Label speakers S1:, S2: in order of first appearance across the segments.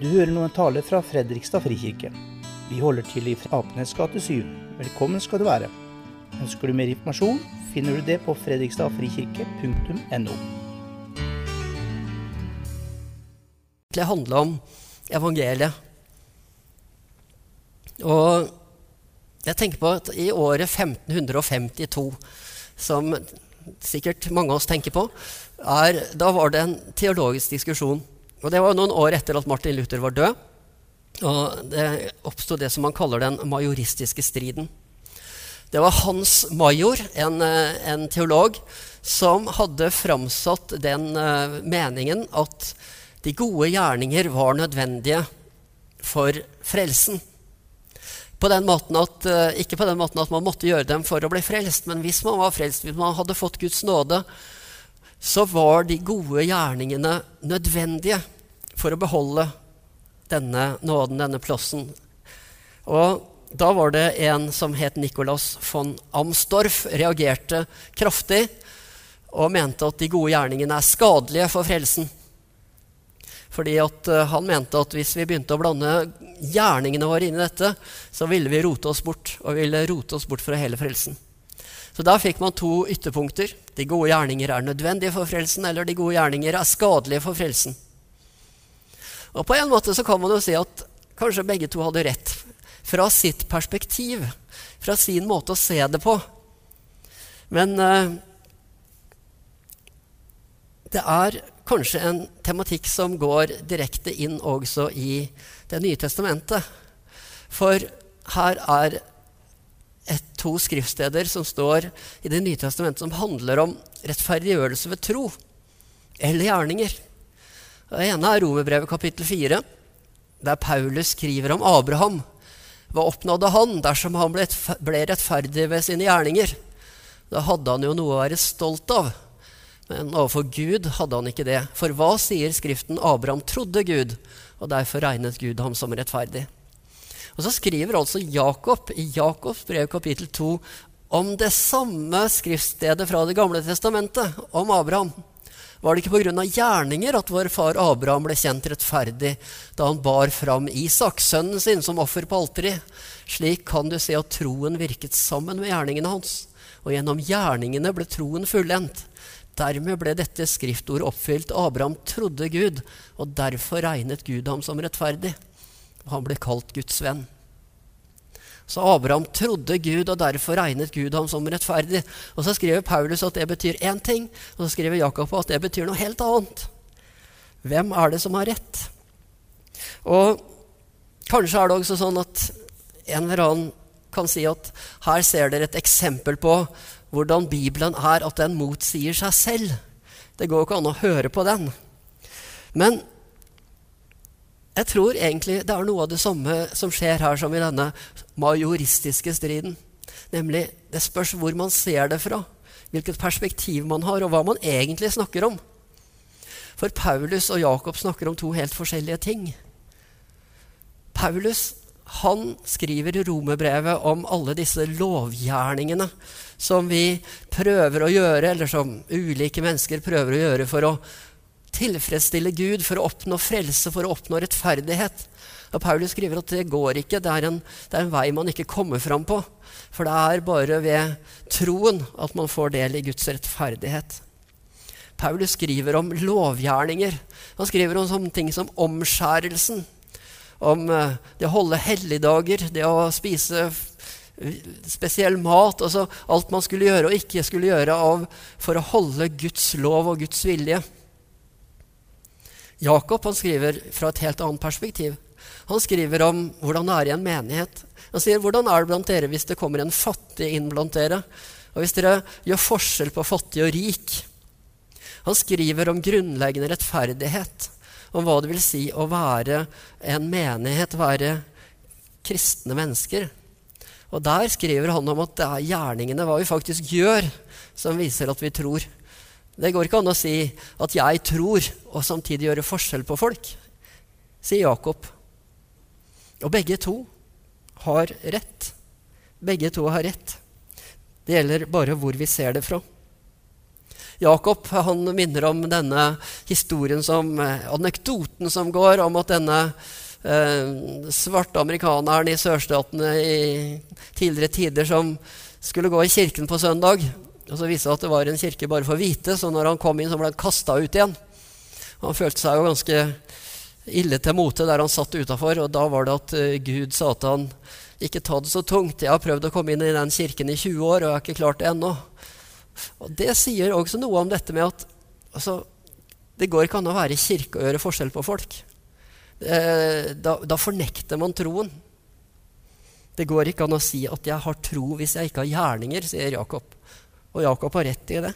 S1: Du hører nå en tale fra Fredrikstad frikirke. Vi holder til i Apenes gate 7. Velkommen skal du være. Ønsker du mer informasjon, finner du det på fredrikstadfrikirke.no.
S2: Det handler om evangeliet. Og jeg tenker på at i året 1552, som sikkert mange av oss tenker på, er, da var det en teologisk diskusjon. Og Det var noen år etter at Martin Luther var død. Og Det oppsto det som man kaller den majoristiske striden. Det var Hans Major, en, en teolog, som hadde framsatt den uh, meningen at de gode gjerninger var nødvendige for frelsen. På at, uh, ikke på den måten at man måtte gjøre dem for å bli frelst, men hvis man var frelst, hvis man hadde fått Guds nåde, så var de gode gjerningene nødvendige for å beholde denne nåden, denne plassen. Og da var det en som het Nicolas von Amstorff, reagerte kraftig og mente at de gode gjerningene er skadelige for frelsen. Fordi uh, Han mente at hvis vi begynte å blande gjerningene våre inn i dette, så ville vi rote oss bort, og ville rote oss bort fra hele frelsen. Så da fikk man to ytterpunkter. De gode gjerninger er nødvendige for frelsen, eller de gode gjerninger er skadelige for frelsen. Og på en måte så kan man jo si at kanskje begge to hadde rett. Fra sitt perspektiv, fra sin måte å se det på. Men uh, det er kanskje en tematikk som går direkte inn også i Det nye testamentet. For her er et, to skriftsteder som står i Det nye testamentet, som handler om rettferdiggjørelse ved tro eller gjerninger. Det ene er Romerbrevet kapittel 4, der Paulus skriver om Abraham. Hva oppnådde han dersom han ble, ble rettferdig ved sine gjerninger? Da hadde han jo noe å være stolt av. Men overfor Gud hadde han ikke det. For hva sier Skriften? Abraham trodde Gud, og derfor regnet Gud ham som rettferdig. Og så skriver altså Jakob i Jakobs brev kapittel 2 om det samme skriftstedet fra Det gamle testamentet, om Abraham. Var det ikke pga. gjerninger at vår far Abraham ble kjent rettferdig da han bar fram Isak, sønnen sin, som offer på alteret? Slik kan du se at troen virket sammen med gjerningene hans, og gjennom gjerningene ble troen fullendt. Dermed ble dette skriftordet oppfylt. Abraham trodde Gud, og derfor regnet Gud ham som rettferdig. Han ble kalt Guds venn. Så Abraham trodde Gud, og derfor regnet Gud ham som rettferdig. Og Så skriver Paulus at det betyr én ting, og så skriver Jakob at det betyr noe helt annet. Hvem er det som har rett? Og kanskje er det også sånn at en eller annen kan si at her ser dere et eksempel på hvordan Bibelen er, at den motsier seg selv. Det går ikke an å høre på den. Men jeg tror egentlig det er noe av det samme som skjer her som i denne majoristiske striden. Nemlig det spørs hvor man ser det fra, hvilket perspektiv man har, og hva man egentlig snakker om. For Paulus og Jakob snakker om to helt forskjellige ting. Paulus han skriver i romerbrevet om alle disse lovgjerningene som vi prøver å gjøre, eller som ulike mennesker prøver å gjøre for å tilfredsstille Gud, for å oppnå frelse, for å oppnå rettferdighet. Og Paulus skriver at det går ikke. Det er, en, det er en vei man ikke kommer fram på. For det er bare ved troen at man får del i Guds rettferdighet. Paulus skriver om lovgjerninger. Han skriver om sånne ting som omskjærelsen. Om eh, det å holde helligdager, det å spise spesiell mat. Altså alt man skulle gjøre og ikke skulle gjøre av, for å holde Guds lov og Guds vilje. Jakob han skriver fra et helt annet perspektiv. Han skriver om hvordan det er i en menighet. Han sier hvordan er det blant dere hvis det kommer en fattig inn blant dere? Og hvis dere gjør forskjell på fattig og rik? Han skriver om grunnleggende rettferdighet. Om hva det vil si å være en menighet, være kristne mennesker. Og der skriver han om at det er gjerningene, hva vi faktisk gjør, som viser at vi tror. Det går ikke an å si at 'jeg tror', og samtidig gjøre forskjell på folk, sier Jakob. Og begge to har rett. Begge to har rett. Det gjelder bare hvor vi ser det fra. Jakob han minner om denne historien som eh, anekdoten som går om at denne eh, svarte amerikaneren i sørstatene i tidligere tider som skulle gå i kirken på søndag. Og så viste det at det var en kirke bare for hvite, så når han kom inn, så ble han kasta ut igjen. Han følte seg jo ganske ille til mote der han satt utafor, og da var det at uh, Gud sa til han ikke ta det så tungt. Jeg har prøvd å komme inn i den kirken i 20 år, og jeg har ikke klart det ennå. Og Det sier også noe om dette med at altså, det går ikke an å være i kirke og gjøre forskjell på folk. Eh, da, da, fornekter man troen. Det går ikke an å si at 'jeg har tro hvis jeg ikke har gjerninger', sier Jakob. Og Jakob har rett i det.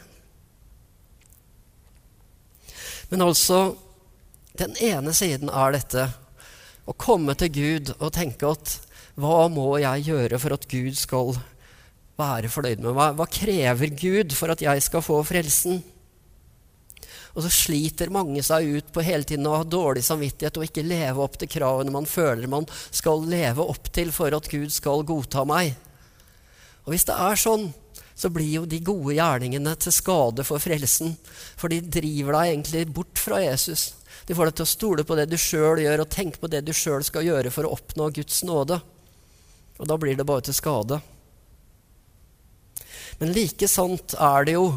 S2: Men altså Den ene siden er dette å komme til Gud og tenke at hva må jeg gjøre for at Gud skal være fornøyd med meg? Hva krever Gud for at jeg skal få frelsen? Og så sliter mange seg ut på hele tiden å ha dårlig samvittighet og ikke leve opp til kravene man føler man skal leve opp til for at Gud skal godta meg. Og hvis det er sånn, så blir jo de gode gjerningene til skade for frelsen. For de driver deg egentlig bort fra Jesus. De får deg til å stole på det du sjøl gjør, og tenke på det du sjøl skal gjøre for å oppnå Guds nåde. Og da blir det bare til skade. Men like sant er det jo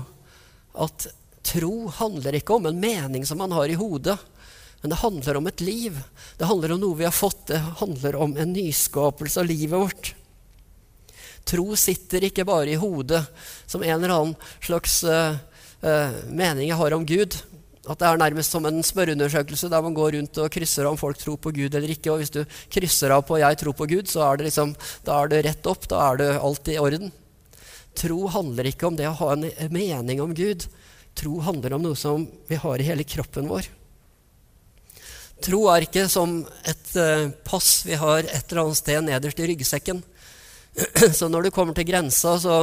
S2: at tro handler ikke om en mening som man har i hodet, men det handler om et liv. Det handler om noe vi har fått. Det handler om en nyskapelse av livet vårt. Tro sitter ikke bare i hodet som en eller annen slags uh, uh, mening jeg har om Gud. At det er nærmest som en spørreundersøkelse der man går rundt og krysser av om folk tror på Gud eller ikke. Og hvis du krysser av på 'jeg tror på Gud', så er det liksom, da er det rett opp. Da er det alt i orden. Tro handler ikke om det å ha en mening om Gud. Tro handler om noe som vi har i hele kroppen vår. Tro er ikke som et uh, pass vi har et eller annet sted nederst i ryggsekken. Så når du kommer til grensa, så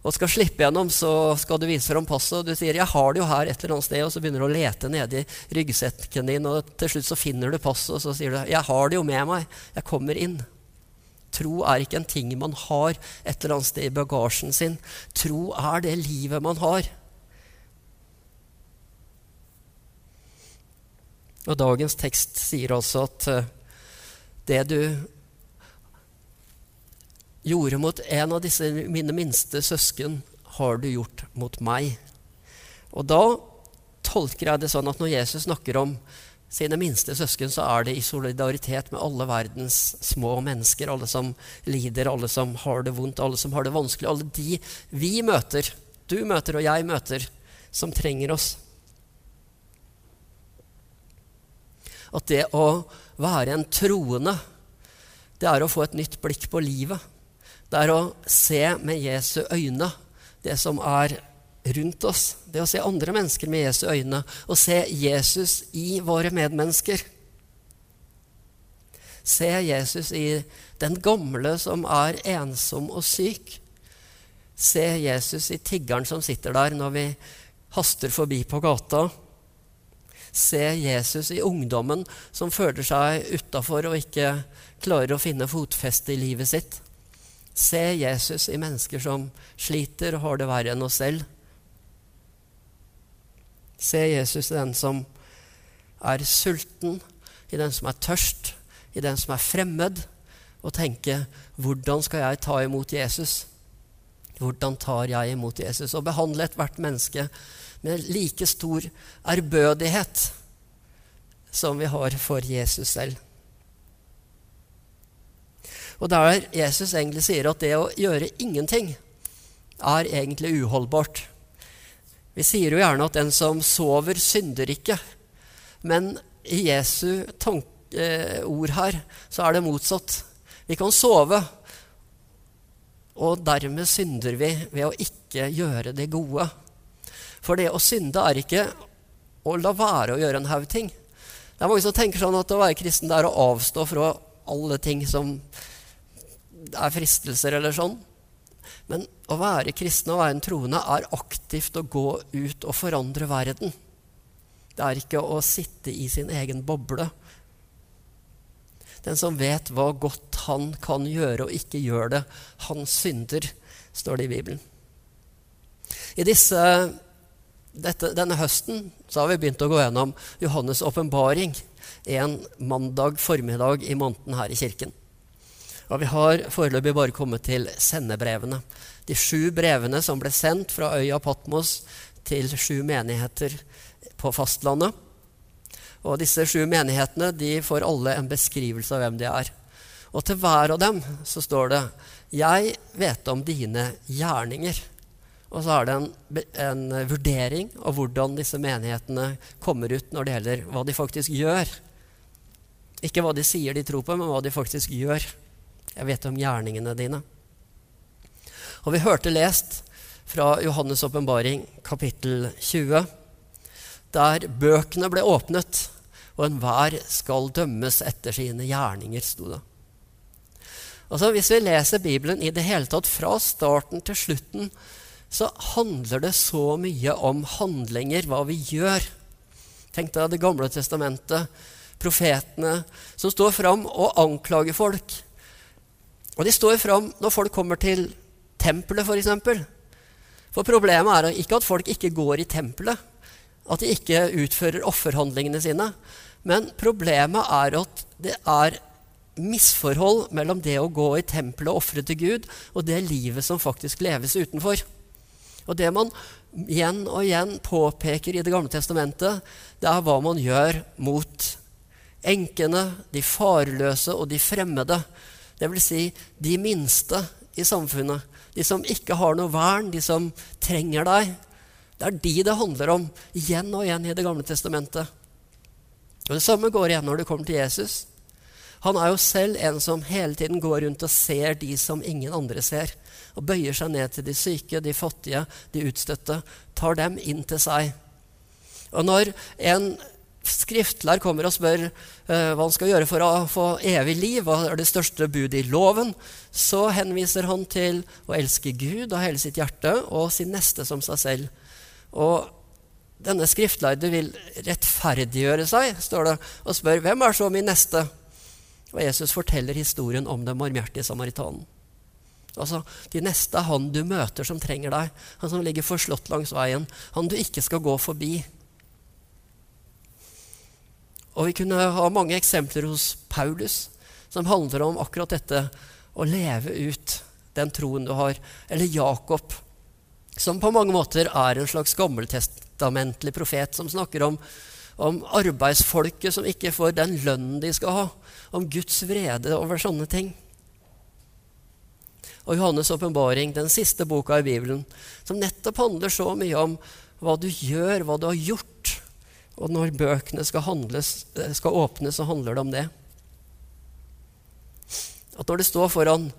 S2: og skal slippe gjennom, så skal du vise fram passet. Og du sier 'jeg har det jo her et eller annet sted', og så begynner du å lete nedi ryggsekken din, og til slutt så finner du passet, og så sier du 'jeg har det jo med meg, jeg kommer inn'. Tro er ikke en ting man har et eller annet sted i bagasjen sin. Tro er det livet man har. Og dagens tekst sier altså at eh, det du gjorde mot en av disse mine minste søsken, har du gjort mot meg. Og da tolker jeg det sånn at når Jesus snakker om sine minste søsken, så er det i solidaritet med alle verdens små mennesker. Alle som lider, alle som har det vondt, alle som har det vanskelig. Alle de vi møter, du møter og jeg møter, som trenger oss. At det å være en troende, det er å få et nytt blikk på livet. Det er å se med Jesu øyne det som er rundt oss. Det å se andre mennesker med Jesu øyne og se Jesus i våre medmennesker. Se Jesus i den gamle som er ensom og syk. Se Jesus i tiggeren som sitter der når vi haster forbi på gata. Se Jesus i ungdommen som føler seg utafor og ikke klarer å finne fotfeste i livet sitt. Se Jesus i mennesker som sliter og har det verre enn oss selv. Se Jesus i den som er sulten, i den som er tørst, i den som er fremmed, og tenke hvordan skal jeg ta imot Jesus? Hvordan tar jeg imot Jesus? Og behandle ethvert menneske med like stor ærbødighet som vi har for Jesus selv. Og der Jesus egentlig sier at det å gjøre ingenting er egentlig uholdbart. Vi sier jo gjerne at den som sover, synder ikke. Men i Jesu eh, ord her så er det motsatt. Vi kan sove, og dermed synder vi ved å ikke gjøre det gode. For det å synde er ikke å la være å gjøre en haug ting. Det er mange som tenker sånn at å være kristen det er å avstå fra alle ting som er fristelser eller sånn. Men å være kristen og være en troende er aktivt å gå ut og forandre verden. Det er ikke å sitte i sin egen boble. Den som vet hva godt han kan gjøre og ikke gjør det, han synder, står det i Bibelen. I disse dette, denne høsten så har vi begynt å gå gjennom Johannes' åpenbaring en mandag formiddag i måneden her i kirken. Og vi har foreløpig bare kommet til sendebrevene. De sju brevene som ble sendt fra øya Patmos til sju menigheter på fastlandet. Og disse sju menighetene de får alle en beskrivelse av hvem de er. Og til hver av dem så står det 'Jeg vet om dine gjerninger'. Og så er det en, en, vurdering av hvordan disse menighetene kommer ut når det gjelder hva de faktisk gjør. Ikke hva de sier de tror på, men hva de faktisk gjør. Jeg vet om gjerningene dine. Og vi hørte lest fra Johannes' åpenbaring, kapittel 20, der bøkene ble åpnet, og enhver skal dømmes etter sine gjerninger, sto det. Altså, hvis vi leser Bibelen i det hele tatt fra starten til slutten, så handler det så mye om handlinger, hva vi gjør. Tenk deg Det gamle testamentet profetene, som står fram og anklager folk. Og de står fram når folk kommer til tempelet, f.eks. For, eksempel. for problemet er ikke at folk ikke går i tempelet, at de ikke utfører offerhandlingene sine. Men problemet er at det er misforhold mellom det å gå i tempelet og ofre til Gud, og det livet som faktisk leves utenfor. Og det man igjen og igjen påpeker i Det gamle testamentet, det er hva man gjør mot Enkene, de farløse og de fremmede. Dvs. Si de minste i samfunnet. De som ikke har noe vern, de som trenger deg. Det er de det handler om igjen og igjen i Det gamle testamentet. Og Det samme går igjen når det kommer til Jesus. Han er jo selv en som hele tiden går rundt og ser de som ingen andre ser. Og bøyer seg ned til de syke, de fattige, de utstøtte. Tar dem inn til seg. Og når en skriftlær kommer og spør eh, hva han skal gjøre for å få evig liv, hva er det største budet i loven, så henviser han til å elske Gud av hele sitt hjerte og sin neste som seg selv. Og denne skriftlærde vil rettferdiggjøre seg, står det, og spør hvem er så min neste? Og Jesus forteller historien om den marmhjertige samaritanen. Altså, De neste er han du møter som trenger deg, han som ligger forslått langs veien, han du ikke skal gå forbi. Og vi kunne ha mange eksempler hos Paulus som handler om akkurat dette å leve ut den troen du har. Eller Jakob, som på mange måter er en slags gammeltestamentlig profet, som snakker om, om arbeidsfolket som ikke får den lønnen de skal ha. Om Guds vrede over sånne ting. Og Johannes' åpenbaring, den siste boka i Bibelen, som nettopp handler så mye om hva du gjør, hva du har gjort og når bøkene skal, handles, eh, skal åpnes, så handler det om det. At når det står foran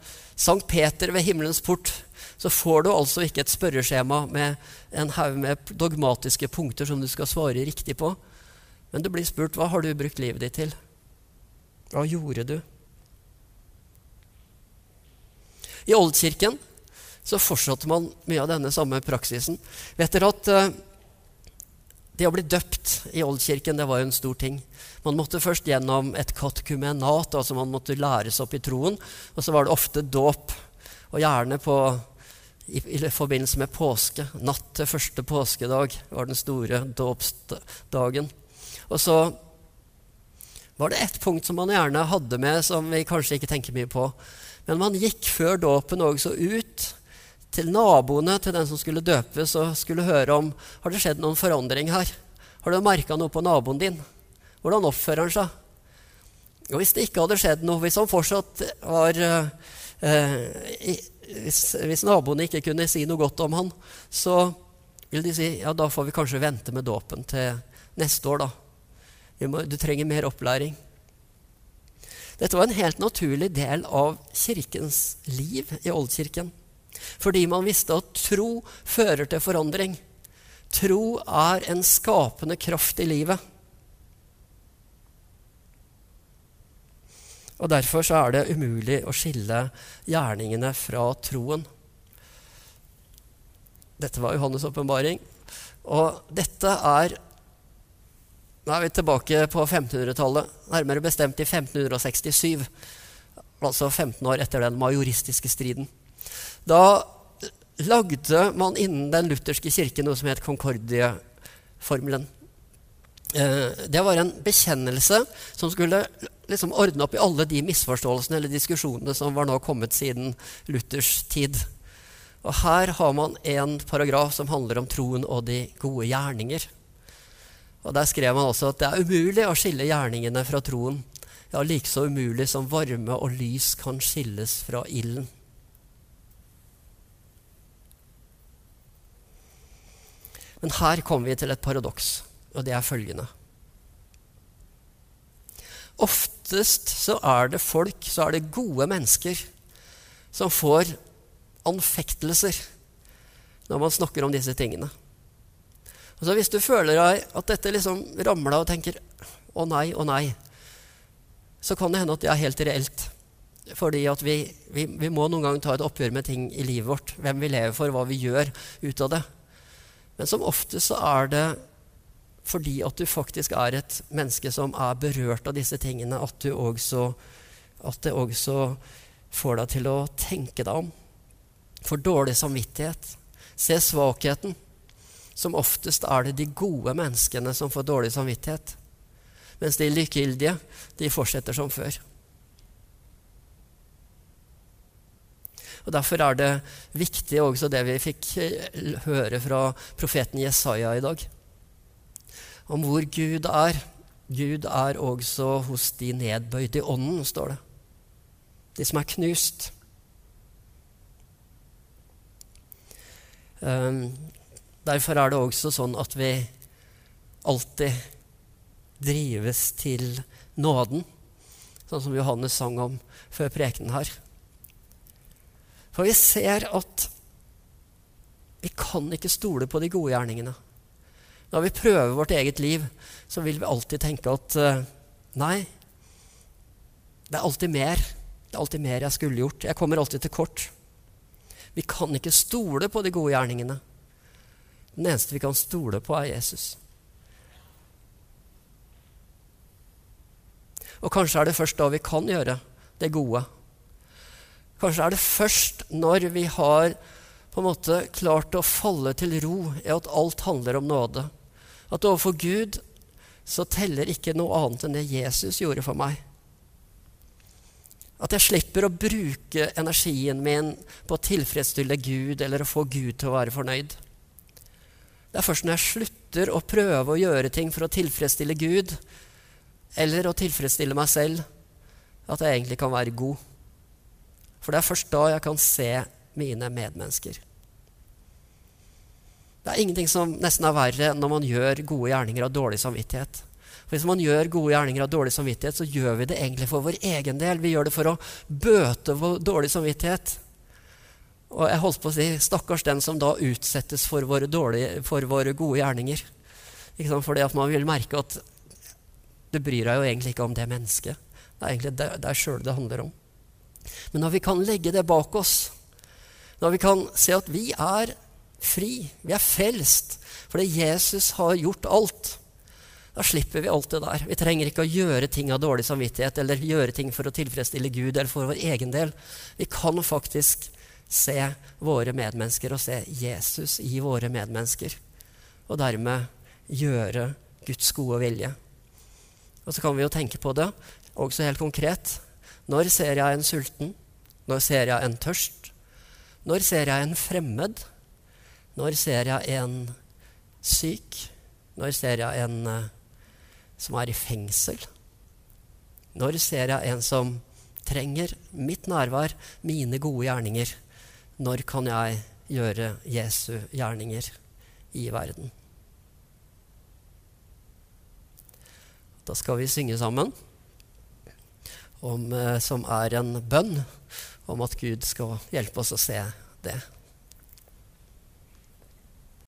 S2: Sankt Peter ved himmelens port, så får du altså ikke et spørreskjema med en haug med dogmatiske punkter som du skal svare riktig på. Men du blir spurt hva har du brukt livet ditt til? Hva gjorde du? I Oldkirken så fortsatte man mye av denne samme praksisen. Vet dere at uh, det å bli døpt i Oldkirken det var jo en stor ting. Man måtte først gjennom et katkumenat, altså man måtte læres opp i troen. Og så var det ofte dåp, og gjerne på, i, i, forbindelse med påske. Natt til første påskedag var den store dåpsdagen. Og så var det ett punkt som man gjerne hadde med, som vi kanskje ikke tenker mye på. Men man gikk før dåpen også ut til naboene til den som skulle døpes, og skulle høre om har det skjedd noen forandring her. Har du merka noe på naboen din? Hvordan oppfører han seg? Og hvis det ikke hadde skjedd noe, hvis han fortsatt var eh, hvis, hvis, naboene ikke kunne si noe godt om han, så vil de si ja, da får vi kanskje vente med dåpen til neste år, da. Må, du trenger mer opplæring. Dette var en helt naturlig del av kirkens liv i Oldkirken. Fordi man visste at tro fører til forandring. Tro er en skapende kraft i livet. Og Derfor så er det umulig å skille gjerningene fra troen. Dette var Johannes' åpenbaring. Og dette er Nå er vi tilbake på 1500-tallet, nærmere bestemt i 1567. Altså 15 år etter den majoristiske striden. Da lagde man innen den lutherske kirke noe som het Concordie-formelen. Eh, det var en bekjennelse som skulle liksom ordne opp i alle de misforståelsene eller diskusjonene som var nå kommet siden Luthers tid. Og Her har man en paragraf som handler om troen og de gode gjerninger. Og Der skrev man også at det er umulig å skille gjerningene fra troen. Ja, likeså umulig som varme og lys kan skilles fra ilden. Men her kommer vi til et paradoks, og det er følgende. Oftest så er det folk, så er det gode mennesker, som får anfektelser når man snakker om disse tingene. Og så Hvis du føler at dette liksom ramler og tenker 'å nei, å nei', så kan det hende at det er helt reelt. Fordi at vi, vi, vi må noen gang ta et oppgjør med ting i livet vårt. Hvem vi lever for, hva vi gjør ut av det. Men som ofte så er det fordi at du faktisk er et menneske som er berørt av disse tingene, at, du også, at det også får deg til å tenke deg om. For dårlig samvittighet. Se svakheten. Som oftest er det de gode menneskene som får dårlig samvittighet. Mens de likegyldige, de fortsetter som før. Og Derfor er det viktig også det vi fikk eh, høre fra profeten Jesaja i dag om hvor Gud er. Gud er også hos de nedbøyde i ånden, står det. De som er knust. Um, derfor er det også sånn at vi alltid drives til nåden, sånn som Johannes sang om før prekenen her. For vi ser at vi kan ikke stole på de gode gjerningene. Når vi prøver vårt eget liv, så vil vi alltid tenke at uh, nei, det er alltid mer. Det er alltid mer jeg skulle gjort. Jeg kommer alltid til kort. Vi kan ikke stole på de gode gjerningene. Den eneste vi kan stole på, er Jesus. Og kanskje er det først da vi kan gjøre det gode. Kanskje er det først når vi har på en måte klart å falle til ro i at alt handler om nåde at overfor Gud så teller ikke noe annet enn det Jesus gjorde for meg. At jeg slipper å bruke energien min på å tilfredsstille Gud eller å få Gud til å være fornøyd. Det er først når jeg slutter å prøve å gjøre ting for å tilfredsstille Gud eller å tilfredsstille meg selv, at jeg egentlig kan være god. For det er først da jeg kan se mine medmennesker. Det er ingenting som nesten er verre når man gjør gode gjerninger av dårlig samvittighet. For Hvis man gjør gode gjerninger av dårlig samvittighet, så gjør vi det egentlig for vår egen del. Vi gjør det for å bøte vår dårlig samvittighet. Og jeg holdt på å si stakkars den som da utsettes for våre, dårlige, for våre gode gjerninger. Ikke sant? Fordi at man vil merke at du bryr deg jo egentlig ikke om det mennesket. Det er egentlig deg sjøl det handler om. Men når vi kan legge det bak oss, når vi kan se at vi er fri. Vi er frelst fordi Jesus har gjort alt. Da slipper vi alt det der. Vi trenger ikke å gjøre ting av dårlig samvittighet eller gjøre ting for å tilfredsstille Gud eller for vår egen del. Vi kan faktisk se våre medmennesker og se Jesus i våre medmennesker. Og dermed gjøre Guds gode vilje. Og så kan vi jo tenke på det også helt konkret. Når ser jeg en sulten? Når ser jeg en tørst? Når ser jeg en fremmed? Når ser jeg en syk? Når ser jeg en uh, som er i fengsel? Når ser jeg en som trenger mitt nærvær, mine gode gjerninger? Når kan jeg gjøre Jesu gjerninger i verden? Da skal vi synge sammen, om, uh, som er en bønn om at Gud skal hjelpe oss å se det.